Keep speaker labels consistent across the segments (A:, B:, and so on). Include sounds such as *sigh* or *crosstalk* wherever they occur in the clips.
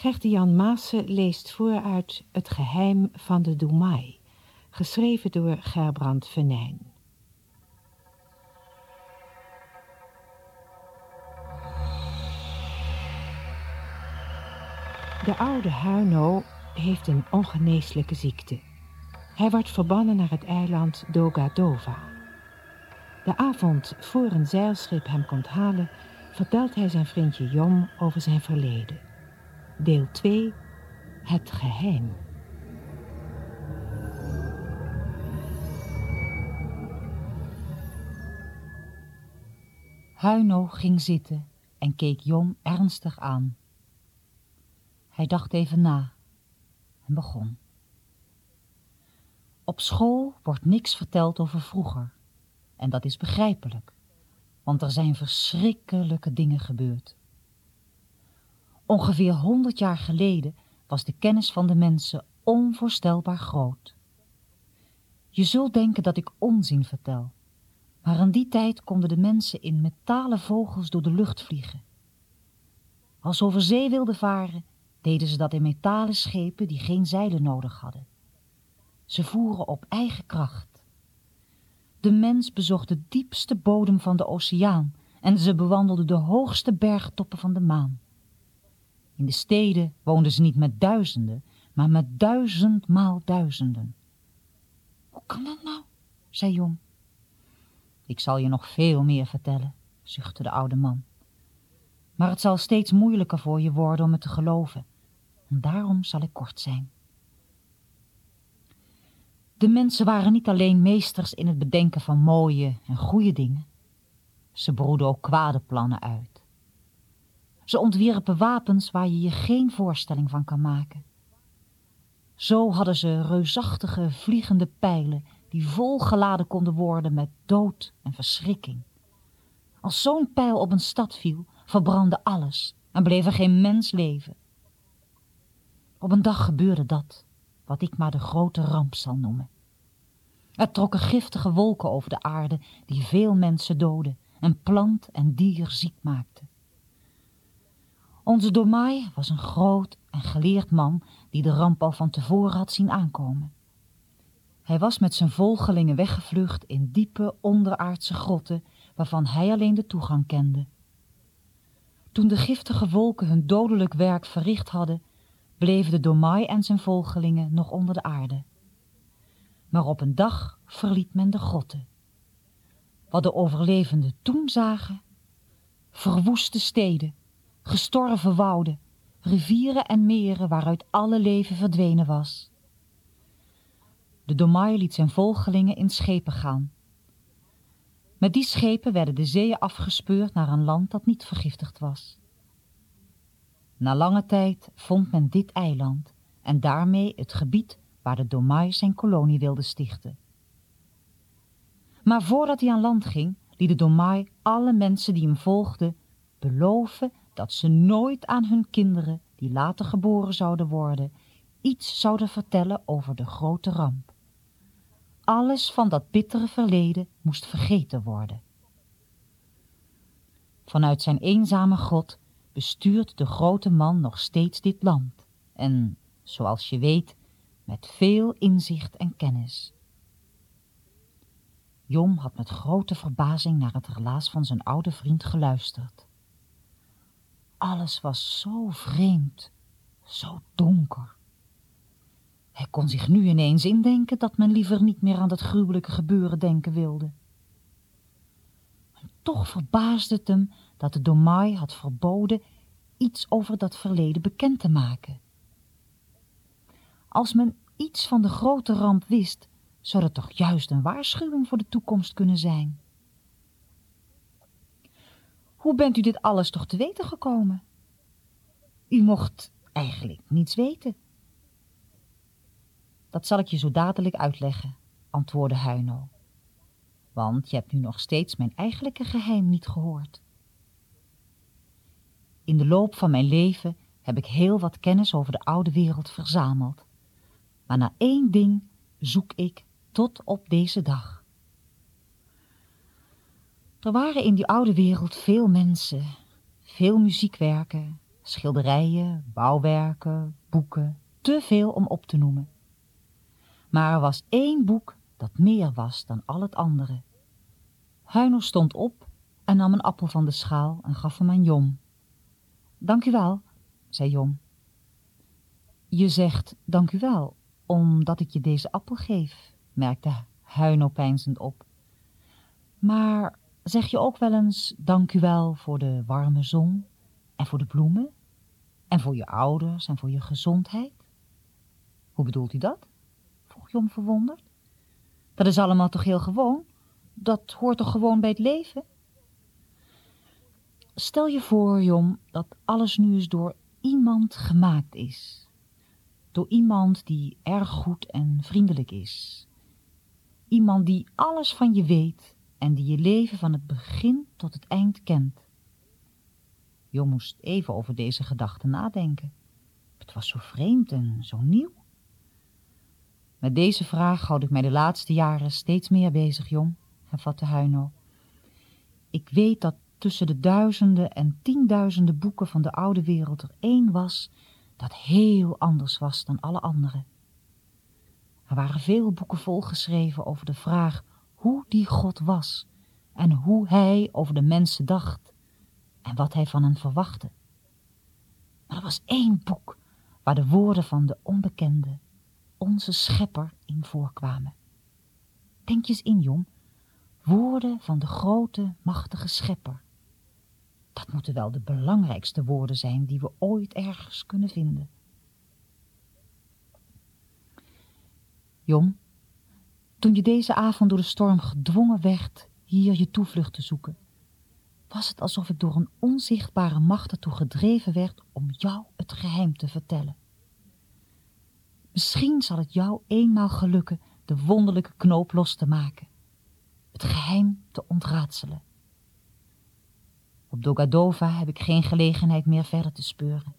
A: Gert-Jan Maassen leest voor uit Het geheim van de Doemai, geschreven door Gerbrand Venijn. De oude Huino heeft een ongeneeslijke ziekte. Hij wordt verbannen naar het eiland Dogadova. De avond voor een zeilschip hem komt halen, vertelt hij zijn vriendje Jom over zijn verleden. Deel 2 Het geheim.
B: Huino ging zitten en keek Jom ernstig aan. Hij dacht even na en begon. Op school wordt niks verteld over vroeger. En dat is begrijpelijk, want er zijn verschrikkelijke dingen gebeurd. Ongeveer honderd jaar geleden was de kennis van de mensen onvoorstelbaar groot. Je zult denken dat ik onzin vertel, maar in die tijd konden de mensen in metalen vogels door de lucht vliegen. Als ze over zee wilden varen, deden ze dat in metalen schepen die geen zeilen nodig hadden. Ze voeren op eigen kracht. De mens bezocht de diepste bodem van de oceaan en ze bewandelden de hoogste bergtoppen van de maan. In de steden woonden ze niet met duizenden, maar met duizendmaal duizenden. Hoe kan dat nou? zei Jong. Ik zal je nog veel meer vertellen, zuchtte de oude man. Maar het zal steeds moeilijker voor je worden om het te geloven. En daarom zal ik kort zijn. De mensen waren niet alleen meesters in het bedenken van mooie en goede dingen. Ze broeden ook kwade plannen uit. Ze ontwierpen wapens waar je je geen voorstelling van kan maken. Zo hadden ze reusachtige vliegende pijlen die volgeladen konden worden met dood en verschrikking. Als zo'n pijl op een stad viel, verbrandde alles en bleef er geen mens leven. Op een dag gebeurde dat, wat ik maar de grote ramp zal noemen. Er trokken giftige wolken over de aarde die veel mensen doden en plant en dier ziek maakten. Onze Domai was een groot en geleerd man die de ramp al van tevoren had zien aankomen. Hij was met zijn volgelingen weggevlucht in diepe onderaardse grotten waarvan hij alleen de toegang kende. Toen de giftige wolken hun dodelijk werk verricht hadden, bleven de Domai en zijn volgelingen nog onder de aarde. Maar op een dag verliet men de grotten. Wat de overlevenden toen zagen? Verwoeste steden, gestorven wouden, rivieren en meren waaruit alle leven verdwenen was. De Domai liet zijn volgelingen in schepen gaan. Met die schepen werden de zeeën afgespeurd naar een land dat niet vergiftigd was. Na lange tijd vond men dit eiland en daarmee het gebied waar de Domai zijn kolonie wilde stichten. Maar voordat hij aan land ging, liet de Domai alle mensen die hem volgden beloven dat ze nooit aan hun kinderen, die later geboren zouden worden, iets zouden vertellen over de grote ramp. Alles van dat bittere verleden moest vergeten worden. Vanuit zijn eenzame grot bestuurt de grote man nog steeds dit land en, zoals je weet, met veel inzicht en kennis. Jom had met grote verbazing naar het relaas van zijn oude vriend geluisterd. Alles was zo vreemd, zo donker. Hij kon zich nu ineens indenken dat men liever niet meer aan dat gruwelijke gebeuren denken wilde. En toch verbaasde het hem dat de Domai had verboden iets over dat verleden bekend te maken. Als men iets van de grote ramp wist, zou dat toch juist een waarschuwing voor de toekomst kunnen zijn. Hoe bent u dit alles toch te weten gekomen? U mocht eigenlijk niets weten. Dat zal ik je zo dadelijk uitleggen, antwoordde Huino. Want je hebt nu nog steeds mijn eigenlijke geheim niet gehoord. In de loop van mijn leven heb ik heel wat kennis over de oude wereld verzameld. Maar naar één ding zoek ik tot op deze dag. Er waren in die oude wereld veel mensen, veel muziekwerken, Schilderijen, bouwwerken, boeken, te veel om op te noemen. Maar er was één boek dat meer was dan al het andere. Huino stond op en nam een appel van de schaal en gaf hem aan Jom. Dank u wel, zei Jom. Je zegt dank u wel, omdat ik je deze appel geef, merkte Huino peinzend op. Maar zeg je ook wel eens dank u wel voor de warme zon en voor de bloemen en voor je ouders en voor je gezondheid? Hoe bedoelt u dat? vroeg Jom verwonderd. Dat is allemaal toch heel gewoon? Dat hoort toch gewoon bij het leven? Stel je voor, Jom, dat alles nu eens door iemand gemaakt is. Door iemand die erg goed en vriendelijk is. Iemand die alles van je weet en die je leven van het begin tot het eind kent. Jom moest even over deze gedachte nadenken. Het was zo vreemd en zo nieuw. Met deze vraag houd ik mij de laatste jaren steeds meer bezig, Jom, hervatte Huino. Ik weet dat tussen de duizenden en tienduizenden boeken van de oude wereld er één was dat heel anders was dan alle andere. Er waren veel boeken volgeschreven over de vraag hoe die God was en hoe hij over de mensen dacht en wat hij van hen verwachtte. Maar er was één boek waar de woorden van de onbekende, onze schepper, in voorkwamen. Denk je eens in, Jong, woorden van de grote, machtige schepper. Dat moeten wel de belangrijkste woorden zijn die we ooit ergens kunnen vinden. Jong, toen je deze avond door de storm gedwongen werd hier je toevlucht te zoeken, was het alsof ik door een onzichtbare macht ertoe gedreven werd om jou het geheim te vertellen. Misschien zal het jou eenmaal gelukken de wonderlijke knoop los te maken, het geheim te ontraadselen. Op Dogadova heb ik geen gelegenheid meer verder te speuren.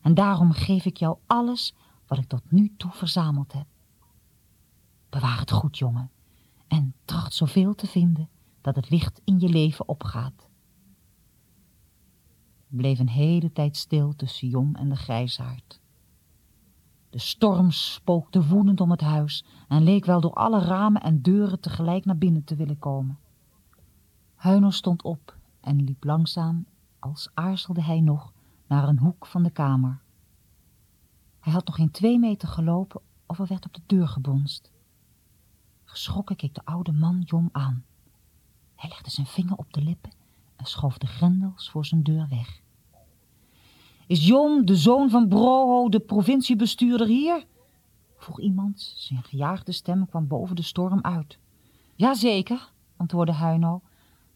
B: En daarom geef ik jou alles wat ik tot nu toe verzameld heb. Bewaar het goed, jongen, en tracht zoveel te vinden dat het licht in je leven opgaat. bleef een hele tijd stil tussen Jom en de grijsaard. De storm spookte woedend om het huis en leek wel door alle ramen en deuren tegelijk naar binnen te willen komen. Huino stond op en liep langzaam, als aarzelde hij nog, naar een hoek van de kamer. Hij had nog geen twee meter gelopen of er werd op de deur gebonst. Geschrokken keek de oude man Jom aan. Hij legde zijn vinger op de lippen en schoof de grendels voor zijn deur weg. Is Jom, de zoon van Broho, de provinciebestuurder hier? vroeg iemand. Zijn gejaagde stem kwam boven de storm uit. Jazeker, antwoordde Huino.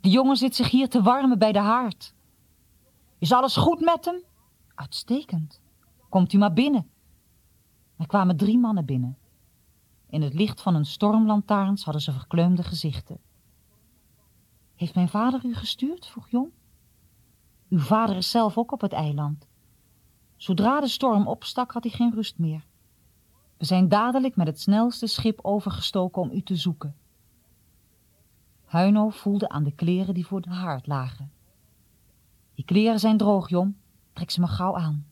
B: De jongen zit zich hier te warmen bij de haard. Is alles goed met hem? Uitstekend. Komt u maar binnen. Er kwamen drie mannen binnen. In het licht van hun stormlantaarns hadden ze verkleumde gezichten. Heeft mijn vader u gestuurd? vroeg Jong. Uw vader is zelf ook op het eiland. Zodra de storm opstak, had hij geen rust meer. We zijn dadelijk met het snelste schip overgestoken om u te zoeken. Huino voelde aan de kleren die voor de haard lagen. Die kleren zijn droog, Jom. Trek ze maar gauw aan.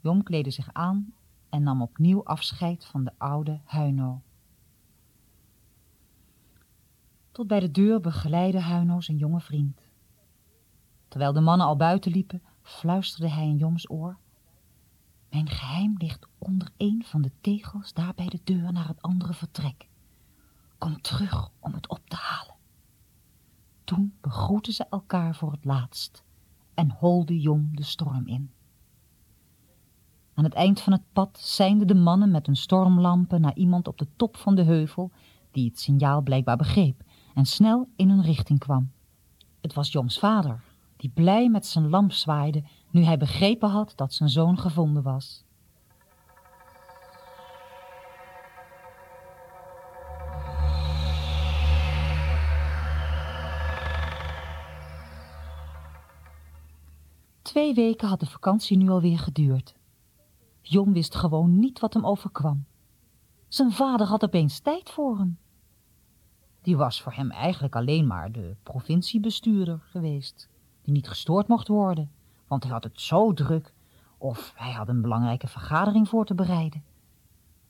B: Jom kleedde zich aan en nam opnieuw afscheid van de oude Huino. Tot bij de deur begeleidde Huino zijn jonge vriend. Terwijl de mannen al buiten liepen, fluisterde hij in Joms oor. Mijn geheim ligt onder een van de tegels daar bij de deur naar het andere vertrek. Kom terug om het op te halen. Toen begroetten ze elkaar voor het laatst en holde Jom de storm in. Aan het eind van het pad seinden de mannen met hun stormlampen naar iemand op de top van de heuvel, die het signaal blijkbaar begreep en snel in hun richting kwam. Het was Joms vader, die blij met zijn lamp zwaaide, nu hij begrepen had dat zijn zoon gevonden was. Twee weken had de vakantie nu alweer geduurd. Jon wist gewoon niet wat hem overkwam. Zijn vader had opeens tijd voor hem. Die was voor hem eigenlijk alleen maar de provinciebestuurder geweest, die niet gestoord mocht worden, want hij had het zo druk of hij had een belangrijke vergadering voor te bereiden.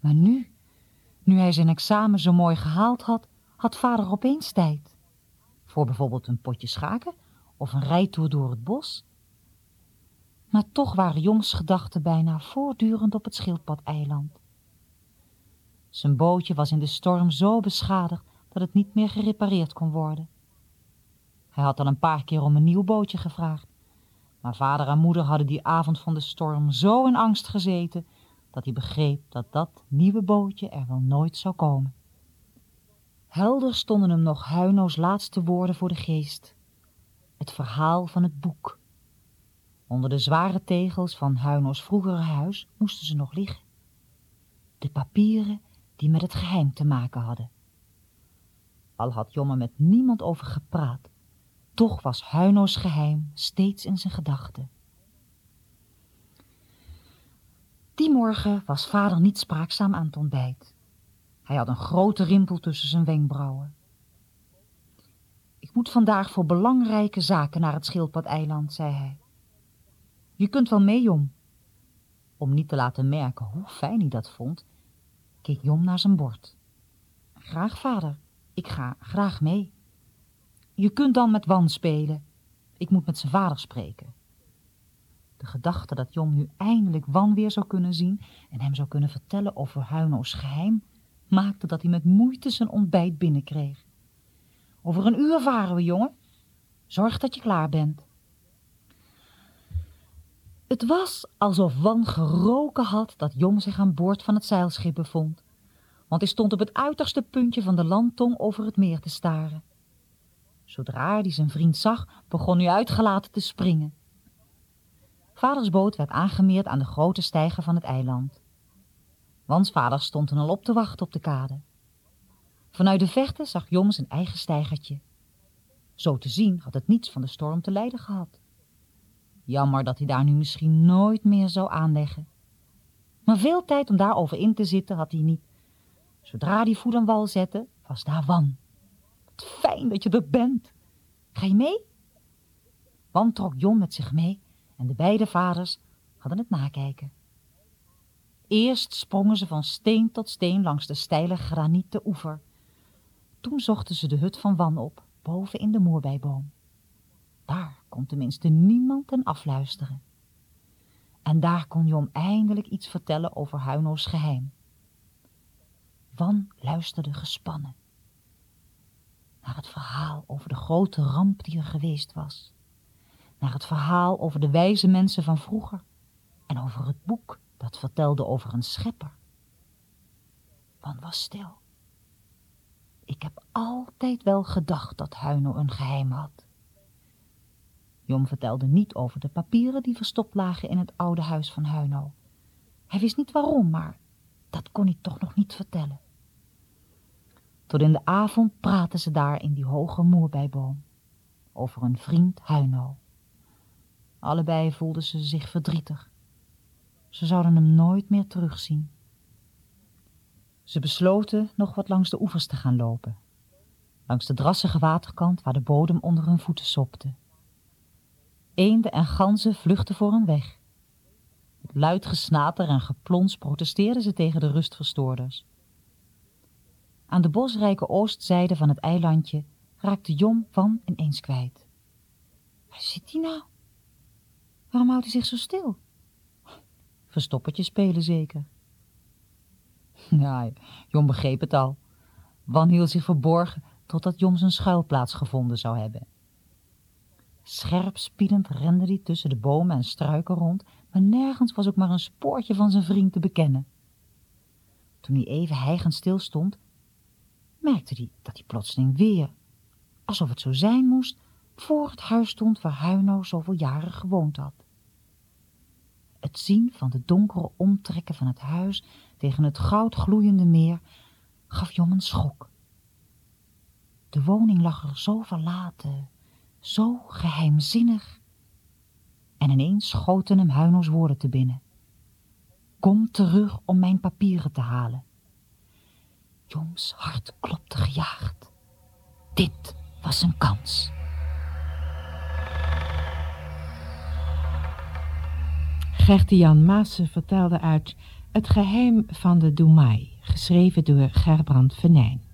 B: Maar nu, nu hij zijn examen zo mooi gehaald had, had vader opeens tijd. Voor bijvoorbeeld een potje schaken of een rijtoer door het bos. Maar toch waren Jongs gedachten bijna voortdurend op het schildpad-eiland. Zijn bootje was in de storm zo beschadigd dat het niet meer gerepareerd kon worden. Hij had al een paar keer om een nieuw bootje gevraagd, maar vader en moeder hadden die avond van de storm zo in angst gezeten dat hij begreep dat dat nieuwe bootje er wel nooit zou komen. Helder stonden hem nog Huino's laatste woorden voor de geest. Het verhaal van het boek. Onder de zware tegels van Huino's vroegere huis moesten ze nog liggen. De papieren die met het geheim te maken hadden. Al had Jomme met niemand over gepraat, toch was Huino's geheim steeds in zijn gedachten. Die morgen was vader niet spraakzaam aan het ontbijt. Hij had een grote rimpel tussen zijn wenkbrauwen. Ik moet vandaag voor belangrijke zaken naar het schildpad-eiland, zei hij. Je kunt wel mee, Jom. Om niet te laten merken hoe fijn hij dat vond, keek Jom naar zijn bord. Graag, vader. Ik ga graag mee. Je kunt dan met Wan spelen. Ik moet met zijn vader spreken. De gedachte dat Jom nu eindelijk Wan weer zou kunnen zien en hem zou kunnen vertellen over Huino's geheim, maakte dat hij met moeite zijn ontbijt binnenkreeg. Over een uur varen we, jongen. Zorg dat je klaar bent. Het was alsof Wan geroken had dat Jom zich aan boord van het zeilschip bevond, want hij stond op het uiterste puntje van de landtong over het meer te staren. Zodra hij zijn vriend zag, begon hij uitgelaten te springen. Vaders boot werd aangemeerd aan de grote steiger van het eiland. Wans vader stond er al op te wachten op de kade. Vanuit de verte zag Jom zijn eigen steigertje. Zo te zien had het niets van de storm te lijden gehad. Jammer dat hij daar nu misschien nooit meer zou aanleggen. Maar veel tijd om daarover in te zitten had hij niet. Zodra hij voet aan wal zette, was daar Wan. Wat fijn dat je er bent. Ga je mee? Wan trok Jon met zich mee en de beide vaders hadden het nakijken. Eerst sprongen ze van steen tot steen langs de steile granieten oever. Toen zochten ze de hut van Wan op, boven in de moerbijboom. Daar kon tenminste niemand hen afluisteren. En daar kon Jom eindelijk iets vertellen over Huino's geheim. Wan luisterde gespannen naar het verhaal over de grote ramp die er geweest was, naar het verhaal over de wijze mensen van vroeger en over het boek dat vertelde over een schepper. Wan was stil. Ik heb altijd wel gedacht dat Huino een geheim had. Jom vertelde niet over de papieren die verstopt lagen in het oude huis van Huino. Hij wist niet waarom, maar dat kon hij toch nog niet vertellen. Tot in de avond praten ze daar in die hoge moerbijboom over een vriend Huino. Allebei voelden ze zich verdrietig. Ze zouden hem nooit meer terugzien. Ze besloten nog wat langs de oevers te gaan lopen. Langs de drassige waterkant waar de bodem onder hun voeten sopte. Eenden en ganzen vluchtten voor hem weg. Met luid gesnater en geplons protesteerden ze tegen de rustverstoorders. Aan de bosrijke oostzijde van het eilandje raakte Jom van ineens kwijt. Waar zit hij nou? Waarom houdt hij zich zo stil? Verstoppertje spelen zeker. *laughs* Ja, Jom begreep het al. Wan hield zich verborgen totdat Jom zijn schuilplaats gevonden zou hebben. Scherp spiedend rende hij tussen de bomen en struiken rond, maar nergens was ook maar een spoortje van zijn vriend te bekennen. Toen hij even hijgend stilstond, merkte hij dat hij plotseling weer, alsof het zo zijn moest, voor het huis stond waar Huino zoveel jaren gewoond had. Het zien van de donkere omtrekken van het huis tegen het goudgloeiende meer gaf Jom een schok. De woning lag er zo verlaten, zo geheimzinnig. En ineens schoten hem Huino's woorden te binnen. Kom terug om mijn papieren te halen. Joms hart klopte gejaagd. Dit was een kans.
A: Gertie-Jan Maassen vertelde uit Het geheim van de Doemai, geschreven door Gerbrand Venijn.